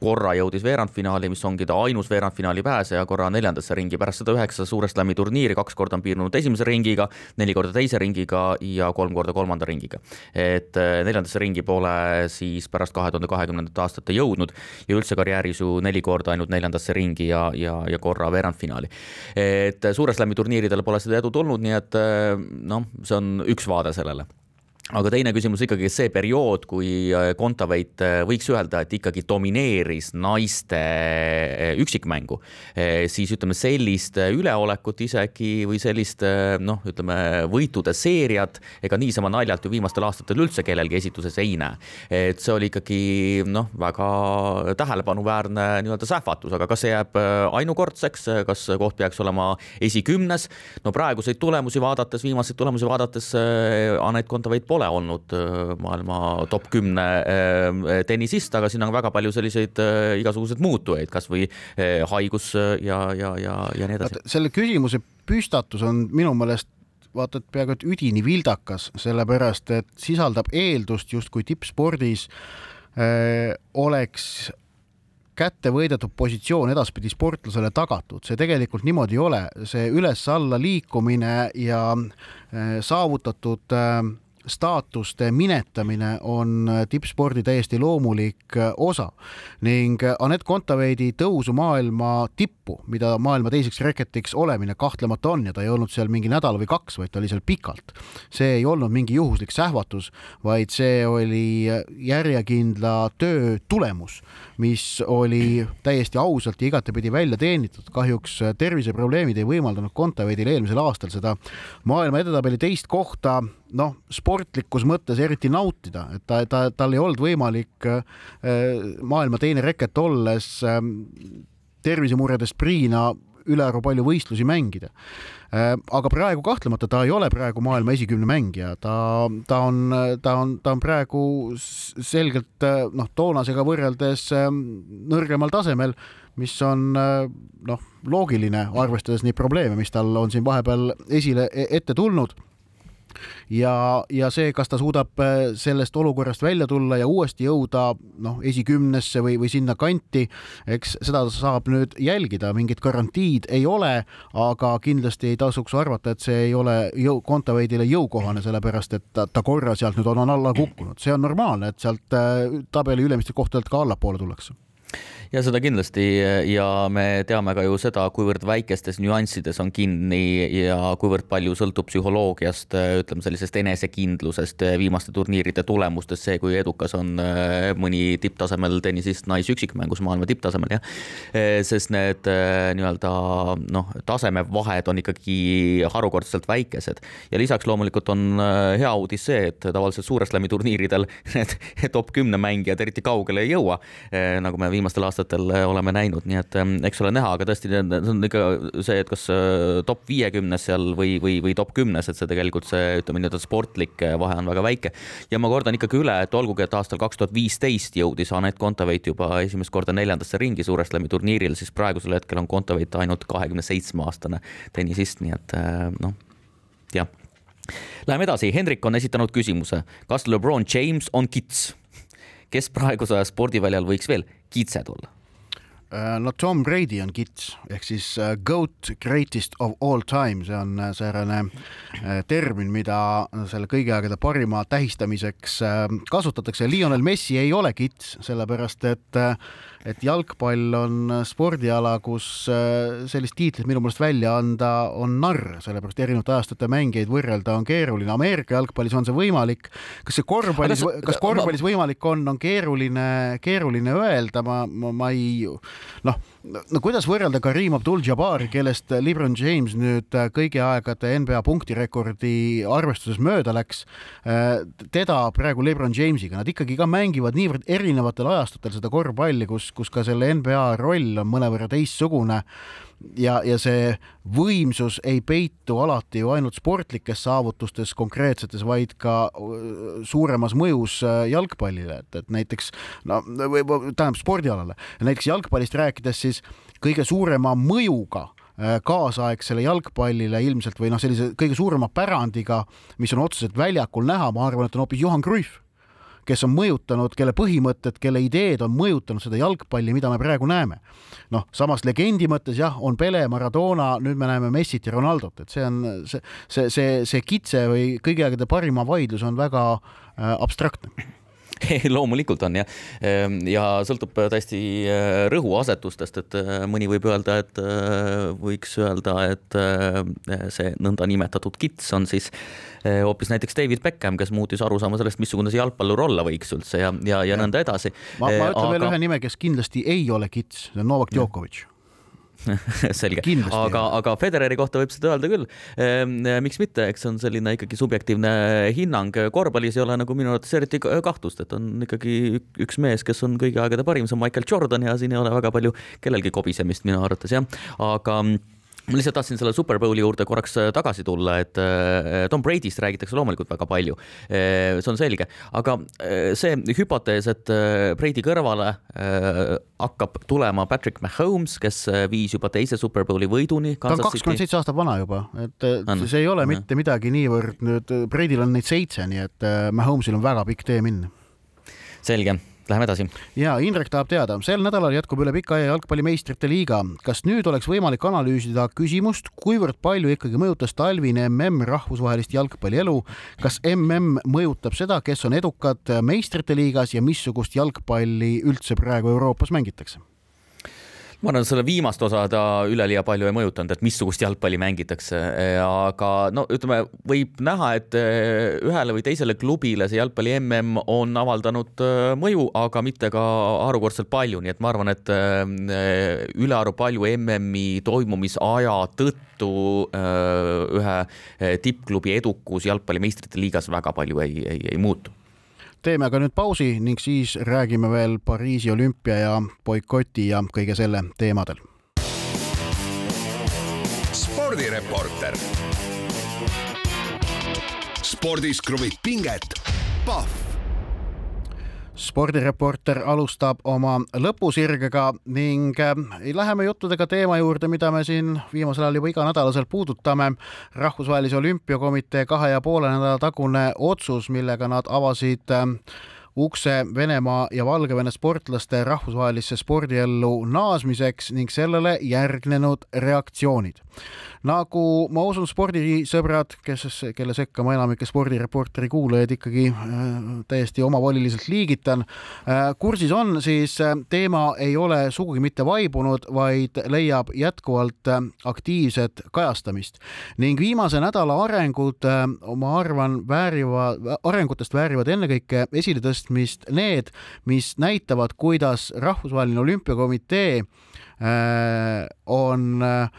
korra jõudis veerandfinaali, mis ongi ta ainus veerandfinaali pääseja, korra neljandasse ringi, pärast seda üheksa Suure Slami turniiri, kaks korda on piirdunud esimese ringiga, neli korda teise ringiga ja kolm korda kolmanda ringiga. et neljandasse ringi pole siis pärast kahe tuhande kahekümnendat aastat jõudnud ja üldse karjääri karjääris ju neli korda ainult neljandasse ringi ja, ja, ja korra veerandfinaali. et Suure Slami turniiridel pole seda edu tulnud, nii et noh, see on üks vaade sellele aga teine küsimus ikkagi see periood, kui äh, Kontaveit äh, võiks öelda, et ikkagi domineeris naiste äh, üksikmängu, siis ütleme sellist üleolekut isegi või sellist noh, ütleme võitude seeriat ega niisama naljalt ju viimastel aastatel üldse kellelgi esituses ei näe. et see oli ikkagi noh, väga tähelepanuväärne nii-öelda sähvatus, aga kas see jääb ainukordseks, kas koht peaks olema esikümnes? no praeguseid tulemusi vaadates, viimaseid tulemusi vaadates Anett Kontaveit pole ole olnud äh, maailma top kümne äh, tennisist, aga siin on väga palju selliseid äh, igasuguseid muutujaid, kasvõi haigus ja, ja, ja, ja nii edasi. selle küsimuse püstatus on minu meelest vaata, et peaaegu et üdini vildakas, sellepärast et sisaldab eeldust justkui tippspordis äh, oleks kätte võidetud positsioon edaspidi sportlasele tagatud, see tegelikult niimoodi ei ole, see üles-alla liikumine ja saavutatud staatuste minetamine on tippspordi täiesti loomulik osa ning Anett Kontaveidi tõusu maailma tippu, mida maailma teiseks reketiks olemine kahtlemata on ja ta ei olnud seal mingi nädal või kaks, vaid ta oli seal pikalt. see ei olnud mingi juhuslik sähvatus, vaid see oli järjekindla töö tulemus, mis oli täiesti ausalt ja igatepidi välja teenitud. kahjuks terviseprobleemid ei võimaldanud Kontaveidil eelmisel aastal seda maailma edetabeli teist kohta noh, sportlikus mõttes eriti nautida, et ta, ta, tal ei olnud võimalik äh, maailma teine reket olles ähm, tervisemuredest priina ülearu palju võistlusi mängida. Äh, aga praegu kahtlemata ta ei ole praegu maailma esikümne mängija, ta, ta on, ta on, ta on praegu selgelt äh, noh, toonasega võrreldes ähm, nõrgemal tasemel, mis on noh, loogiline, arvestades neid probleeme, mis tal on siin vahepeal esile e-, ette tulnud ja, ja see, kas ta suudab äh, sellest olukorrast välja tulla ja uuesti jõuda noh, esikümnesse või, või sinna kanti, eks seda saab nüüd jälgida, mingit garantiid ei ole, aga kindlasti ei tasuks arvata, et see ei ole jõu, Kontaveidile jõukohane, sellepärast et ta, ta korra sealt nüüd on, on alla kukkunud, see on normaalne, et sealt äh, tabeli ülemistelt kohtadelt ka allapoole tullakse ja seda kindlasti. Ja me teame ka ju seda, kuivõrd väikestes nüanssides on kinni ja kuivõrd palju sõltub psühholoogiast, ütleme sellisest enesekindlusest, viimaste turniiride tulemustest, see, kui edukas on äh, mõni tipptasemel tennisist naisüksikmängus maailma tipptasemel, jah. Äh, sest need äh, nii-öelda noh, tasemevahed on ikkagi harukordselt väikesed. Ja lisaks loomulikult on hea uudis see, et tavaliselt Suure Slami turniiridel need top kümne mängijad eriti kaugele ei jõua, nagu me viimastel aastatel äh, oleme näinud, nii et ähm, eks ole näha, aga tõesti, see on ikka see, et kas äh, top viiekümnes seal või, või, või top kümnes, et see tegelikult see, ütleme nii-öelda sportlik äh, vahe on väga väike. ja ma kordan ikkagi üle, et olgugi, et aastal kaks tuhat viisteist jõudis Anett Kontaveit juba esimest korda neljandasse ringi Suure Slami turniiril, siis praegusel hetkel on Kontaveit ainult kahekümne seitsme aastane tennisist, nii et noh, jah. Läheme edasi, Hendrik on esitanud küsimuse, kas Lebron James on kits? kes praeguse aja spordiväljal võiks veel kitsed olla? Äh, no Tom Brady on kits ehk siis uh, GOAT greatest of all time, see on säärane uh, termin, mida selle kõigi aegade parima tähistamiseks kasutatakse. Lionel Messi ei ole kits, sellepärast et et jalgpall on spordiala, kus äh, sellist tiitlit minu meelest välja anda on narr, sellepärast erinevate ajastute mängijaid võrrelda on keeruline. Ameerika jalgpallis on see võimalik. kas see korvpallis, kas korvpallis võimalik on, on keeruline, keeruline öelda, ma, ma, ma ei noh, no kuidas võrrelda Karim Abdul-Jabari, kellest Lebron James nüüd kõigi aegade NBA punktirekordi arvestuses mööda läks, äh, teda praegu Lebron Jamesiga, nad ikkagi ka mängivad niivõrd erinevatel ajastutel seda korvpalli, kus kus, ka selle NBA roll on mõnevõrra teistsugune ja, ja see võimsus ei peitu alati ju ainult sportlikes saavutustes konkreetsetes, vaid ka äh, suuremas mõjus äh, jalgpallile, et, et näiteks no või tähendab spordialale, näiteks jalgpallist rääkides, siis kõige suurema mõjuga äh, kaasaegsele jalgpallile ilmselt või noh, sellise kõige suurema pärandiga, mis on otseselt väljakul näha, ma arvan, et on hoopis Johan Cruyff kes on mõjutanud, kelle põhimõtted, kelle ideed on mõjutanud seda jalgpalli, mida me praegu näeme. noh, samas legendi mõttes jah, on Pele, Maradona, nüüd me näeme Messit ja Ronaldot, et see on see, see, see, see kitse või kõigi aegade parima vaidlus on väga äh, abstraktne loomulikult on jah, ehm, ja sõltub täiesti äh, rõhuasetustest, et äh, mõni võib öelda, et äh, võiks öelda, et see nõndanimetatud kits on siis hoopis näiteks David Beckham, kes muutis arusaama sellest, missugune see jalgpallur olla võiks üldse ja, ja, ja nõnda edasi. ma, ma ütlen Aga... veel ühe nime, kes kindlasti ei ole kits, see on Novak Djokovic selge, aga, aga Federeri kohta võib seda öelda küll. Ehm, miks mitte, eks on selline ikkagi subjektiivne hinnang. korvpallis ei ole nagu minu arvates eriti kahtlust, et on ikkagi üks mees, kes on kõigi aegade parim, see on Michael Jordan ja siin ei ole väga palju kellelgi kobisemist minu arvates jah, aga ma lihtsalt tahtsin selle Super Bowli juurde korraks äh, tagasi tulla, et äh, Tom Brady'st räägitakse loomulikult väga palju. Äh, see on selge, aga see hüpotees, et Brady kõrvale hakkab tulema Patrick Mahomes, kes viis juba teise Super Bowli võiduni. ta on kakskümmend seitse aastat vana juba, et on. see ei ole mitte midagi niivõrd nüüd, Brady'l on neid seitse, nii et Mahomes'il on väga pikk tee minna. selge Läheme edasi. ja Indrek tahab teada, sel nädalal jätkub üle pika aja jalgpalli meistrite liiga. kas nüüd oleks võimalik analüüsida küsimust, kuivõrd palju ikkagi mõjutas talvine mm rahvusvahelist jalgpallielu? kas mm mõjutab seda, kes on edukad meistrite liigas ja missugust jalgpalli üldse praegu Euroopas mängitakse? Ma arvan, selle viimast osa ta üleliia palju ei mõjutanud, et missugust jalgpalli mängitakse, aga no ütleme, võib näha, et eh, ühele või teisele klubile see jalgpalli mm on avaldanud eh, mõju, aga mitte ka harukordselt palju, nii et ma arvan, et eh, ülearu palju MM-i toimumisaja tõttu ühe tippklubi edukus jalgpalli meistrite liigas väga palju ei, ei, ei muutu teeme aga nüüd pausi ning siis räägime veel Pariisi olümpia ja boikoti ja kõige selle teemadel. spordireporter. spordis kruvib pinget, Pahv spordireporter alustab oma lõpusirgega ning äh, läheme juttudega teema juurde, mida me siin viimasel ajal juba iganädalaselt puudutame. rahvusvahelise olümpiakomitee kahe ja poole nädala tagune otsus, millega nad avasid äh, ukse Venemaa ja Valgevene sportlaste rahvusvahelisse spordiellu naasmiseks ning sellele järgnenud reaktsioonid. Nagu ma usun, spordisõbrad, kes, kelle sekka ma enamike spordireporteri kuulajaid ikkagi äh, täiesti omavoliliselt liigitan äh,, kursis on, siis äh, teema ei ole sugugi mitte vaibunud, vaid leiab jätkuvalt aktiivset kajastamist. Ning viimase nädala arengud ma arvan, väärivad, arengutest väärivad ennekõike esiletõstmist tõstmist need, mis näitavad, kuidas Rahvusvaheline Olümpiakomitee on äh,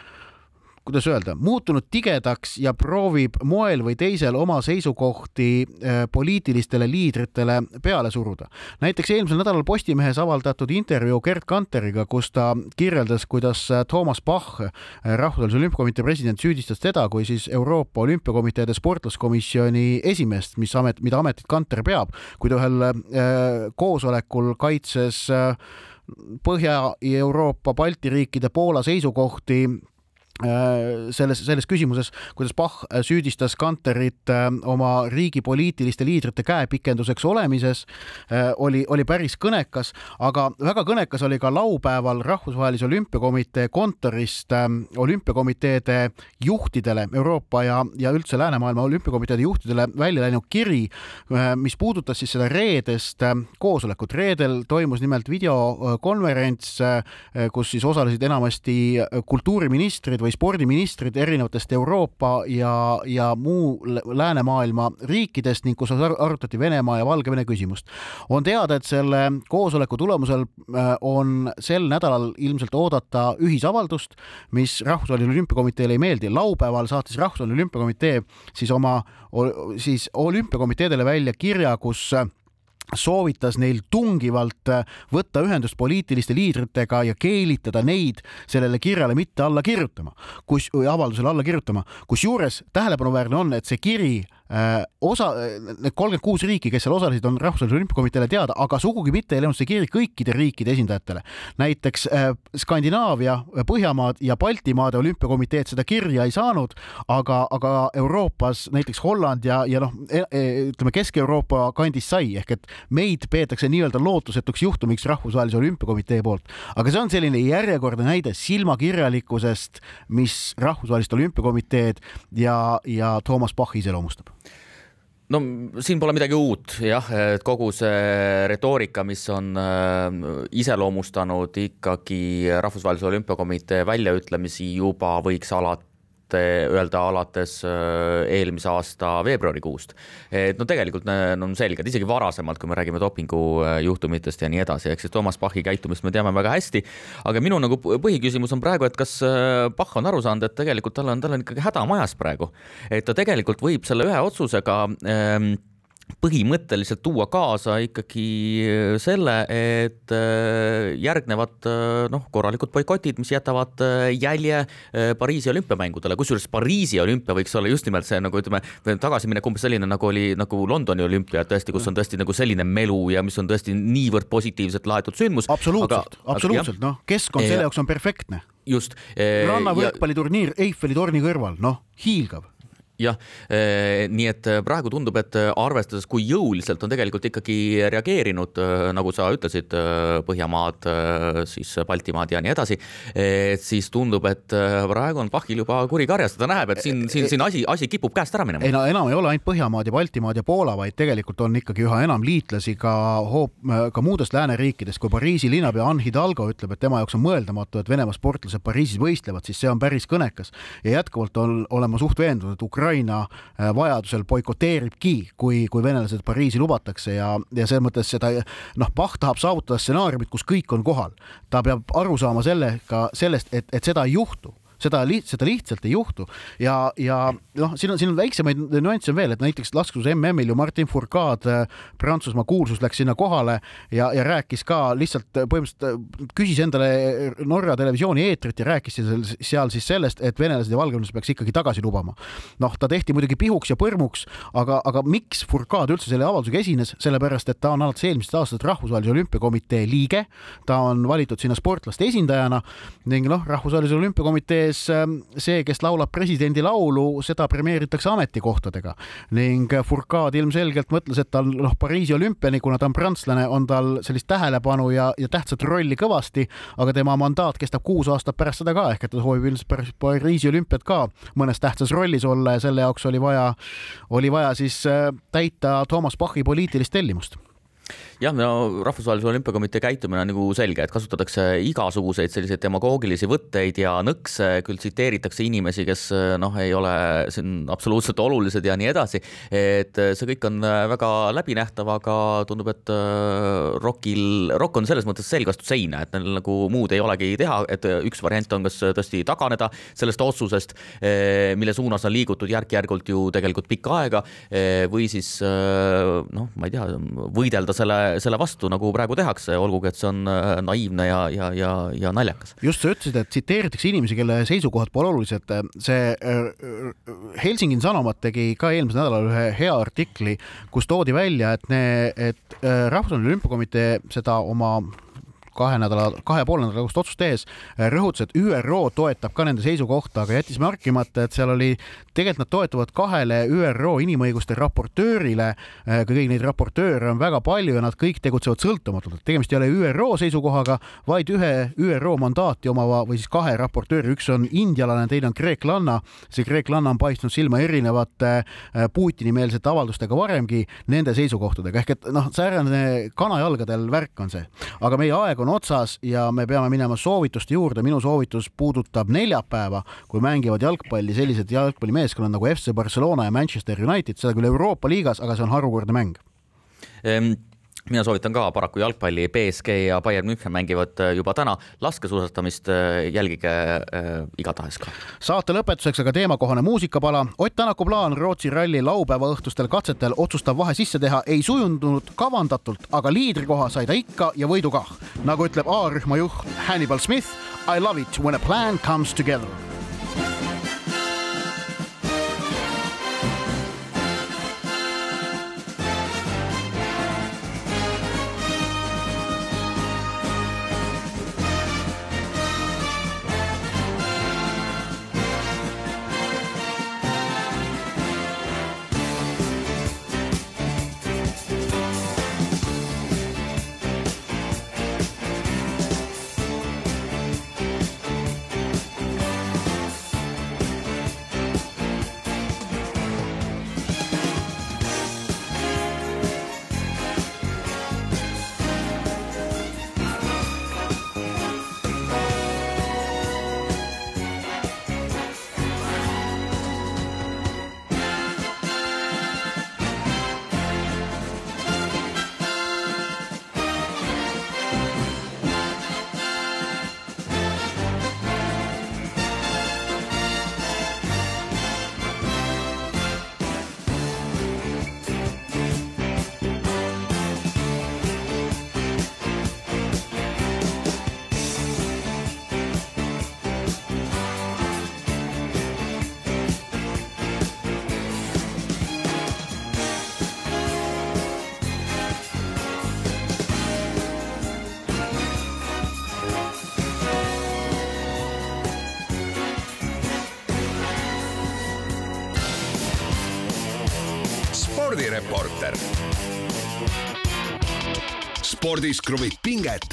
kuidas öelda, muutunud tigedaks ja proovib moel või teisel oma seisukohti äh, poliitilistele liidritele peale suruda. näiteks eelmisel nädalal Postimehes avaldatud intervjuu Gerd Kanteriga, kus ta kirjeldas, kuidas äh, Toomas Bach, äh, rahvusvahelise olümpiakomitee president, süüdistas teda kui siis Euroopa Olümpiakomiteede sportlaskomisjoni esimeest, mis amet, mida ametit Kanter peab, kui ta ühel koosolekul kaitses Põhja-Euroopa, Balti riikide, Poola seisukohti Äh, selles, selles küsimuses, kuidas Bach äh, süüdistas Kanterit äh, oma riigi poliitiliste liidrite käepikenduseks olemises, oli, oli päris kõnekas, aga väga kõnekas oli ka laupäeval Rahvusvahelise Olümpiakomitee kontorist olümpiakomiteede juhtidele, Euroopa ja, ja üldse läänemaailma olümpiakomiteede juhtidele välja läinud kiri, mis puudutas siis seda reedest koosolekut. reedel toimus nimelt videokonverents, kus siis osalesid enamasti kultuuriministrid või või spordiministrid erinevatest Euroopa ja, ja muu läänemaailma riikidest ning kus arutati Venemaa ja Valgevene küsimust. on teada, et selle koosoleku tulemusel äh, on sel nädalal ilmselt oodata ühisavaldust, mis Rahvusvahelisele Olümpiakomiteele ei meeldi. laupäeval saatis Rahvusvaheline Olümpiakomitee siis oma, siis olümpiakomiteedele välja kirja, kus soovitas neil tungivalt äh, võtta ühendust poliitiliste liidritega ja keelitada neid sellele kirjale mitte alla kirjutama, kus, avaldusele alla kirjutama, kusjuures tähelepanuväärne on, et see kiri osa, need kolmkümmend kuus riiki, kes seal osalesid, on Rahvusvahelisele Olümpiakomiteele teada, aga sugugi mitte ei läinud see kiri kõikide riikide esindajatele. näiteks äh, Skandinaavia, Põhjamaad ja Baltimaade olümpiakomiteed seda kirja ei saanud, aga, aga Euroopas näiteks Holland ja, ja noh, e, e, ütleme Kesk-Euroopa kandis sai ehk et meid peetakse nii-öelda lootusetuks juhtumiks Rahvusvahelise Olümpiakomitee poolt. aga see on selline järjekordne näide silmakirjalikkusest, mis Rahvusvahelist Olümpiakomiteed ja, ja Toomas Bach iseloomustab no siin pole midagi uut jah, et kogu see retoorika, mis on äh, iseloomustanud ikkagi Rahvusvahelise Olümpiakomitee väljaütlemisi juba võiks alati öelda alates äh, eelmise aasta veebruarikuust. et no tegelikult need on selged, isegi varasemalt, kui me räägime dopingujuhtumitest ja nii edasi, ehk siis Toomas Bachi käitumist me teame väga hästi. aga minu nagu põhiküsimus on praegu, et kas äh, Bach on aru saanud, et tegelikult tal on, tal on ikkagi häda majas praegu, et ta tegelikult võib selle ühe otsusega ähm, põhimõtteliselt tuua kaasa ikkagi selle, et äh, järgnevad äh, noh, korralikud boikotid, mis jätavad äh, jälje Pariisi olümpiamängudele, kusjuures Pariisi olümpia võiks olla just nimelt see nagu ütleme, tagasiminek umbes selline, nagu oli nagu Londoni olümpia tõesti, kus on tõesti nagu selline melu ja mis on tõesti niivõrd positiivselt laetud sündmus. absoluutselt, absoluutselt, noh, keskkond selle jaoks on perfektne. just. rannavõrkpalliturniir Eiffeli torni kõrval, noh, hiilgav jah, eh, nii et eh, praegu tundub, et eh, arvestades, kui jõuliselt on tegelikult ikkagi reageerinud, nagu sa ütlesid, Põhjamaad, siis Baltimaad ja nii edasi, et siis tundub, et praegu on Pahhil juba kuri karjas, ta näeb, et siin, siin, siin asi, asi kipub käest ära minema. ei no enam ei ole ainult Põhjamaad ja Baltimaad ja Poola, vaid tegelikult on ikkagi üha enam liitlasi ka hoop, ka muudest lääneriikidest, kui Pariisi linnapea Anne Hidalgo ütleb, et tema jaoks on mõeldamatu, et Venemaa sportlased Pariisis võistlevad, siis see on päris kõnekas. Ja jätkuvalt on, olen ma suht veendunud, et Ukraina Ukraina äh, vajadusel boikoteeribki, kui, kui venelased Pariisi lubatakse ja, ja selles mõttes seda noh, Bach tahab saavutada stsenaariumit, kus kõik on kohal. ta peab aru saama sellega, sellest, et, et seda ei juhtu seda liht-, seda lihtsalt ei juhtu ja, ja noh, siin on, siin on väiksemaid nüansse veel, et näiteks laskuse MM-il ju Martin Fourcade, äh, Prantsusmaa kuulsus, läks sinna kohale ja, ja rääkis ka lihtsalt põhimõtteliselt äh, küsis endale Norra televisiooni eetrit ja rääkis seal siis sellest, et venelased ja valgevenelased peaks ikkagi tagasi lubama. noh, ta tehti muidugi pihuks ja põrmuks, aga, aga miks Fourcade üldse selle avaldusega esines, sellepärast et ta on alates eelmisest aastast Rahvusvahelise Olümpiakomitee liige, ta on valitud sinna sportlaste esindajana ning noh, Rahvusvahelise Olümpiakomitee sees ähm, see, kes laulab presidendi laulu, seda premeeritakse ametikohtadega. Ning Fourcade ilmselgelt mõtles, et tal noh, Pariisi olümpiani, kuna ta on prantslane, on tal sellist tähelepanu ja, ja tähtsat rolli kõvasti, aga tema mandaat kestab kuus aastat pärast seda ka, ehk et ta soovib ilmselt pärast Pariisi olümpiat ka mõnes tähtsas rollis olla ja selle jaoks oli vaja, oli vaja siis äh, täita Toomas Bachi poliitilist tellimust jah, no Rahvusvahelise Olümpiakomitee käitumine on nagu selge, et kasutatakse igasuguseid selliseid demagoogilisi võtteid ja nõkse, küll tsiteeritakse inimesi, kes noh, ei ole siin absoluutselt olulised ja nii edasi. et see kõik on väga läbinähtav, aga tundub, et äh, ROK-il, ROK on selles mõttes selg vastu seina, et neil nagu muud ei olegi teha, et üks variant on kas tõesti taganeda sellest otsusest, äh, mille suunas on liigutud järk-järgult ju tegelikult pikka aega, äh, või siis noh, ma ei tea, võidelda selle selle vastu, nagu praegu tehakse, olgugi et see on äh, naiivne ja, ja, ja, ja naljakas. just sa ütlesid, et tsiteeritakse inimesi, kelle seisukohad pole olulised. see äh, Helsingin Sanomat tegi ka eelmisel nädalal ühe hea artikli, kus toodi välja, et, et äh, Rahvusvaheline Olümpiakomitee seda oma kahe nädala, kahe poole nädala tagust otsust tehes rõhutas, et ÜRO toetab ka nende seisukohta, aga jättis märkimata, et seal oli, tegelikult nad toetuvad kahele ÜRO inimõiguste raportöörile. kõiki neid raportööre on väga palju ja nad kõik tegutsevad sõltumatult, et tegemist ei ole ÜRO seisukohaga, vaid ühe ÜRO mandaati omava või siis kahe raportööri, üks on indialane, teine on kreeklanna. see kreeklanna on paistnud silma erinevate Putini-meelsete avaldustega varemgi nende seisukohtadega ehk et noh, säärane kanajalgadel värk on see, aga meie aeg on otsas ja me peame minema soovituste juurde. minu soovitus puudutab neljapäeva, kui mängivad jalgpalli sellised jalgpallimeeskonnad nagu FC Barcelona ja Manchester United, seda küll Euroopa liigas, aga see on harukordne mäng ehm mina soovitan ka paraku jalgpalli, BSG ja Bayern München mängivad äh, juba täna, laskesuusatamist äh, jälgige äh, igatahes ka. saate lõpetuseks aga teemakohane muusikapala. Ott Tänaku plaan Rootsi ralli laupäeva õhtustel katsetel otsustav vahe sisse teha ei sujundunud kavandatult, aga liidrikoha sai ta ikka ja võidu kah. nagu ütleb A-rühma juht Hannibal Smith, I love it when a plan comes together spordis kruvib pinget,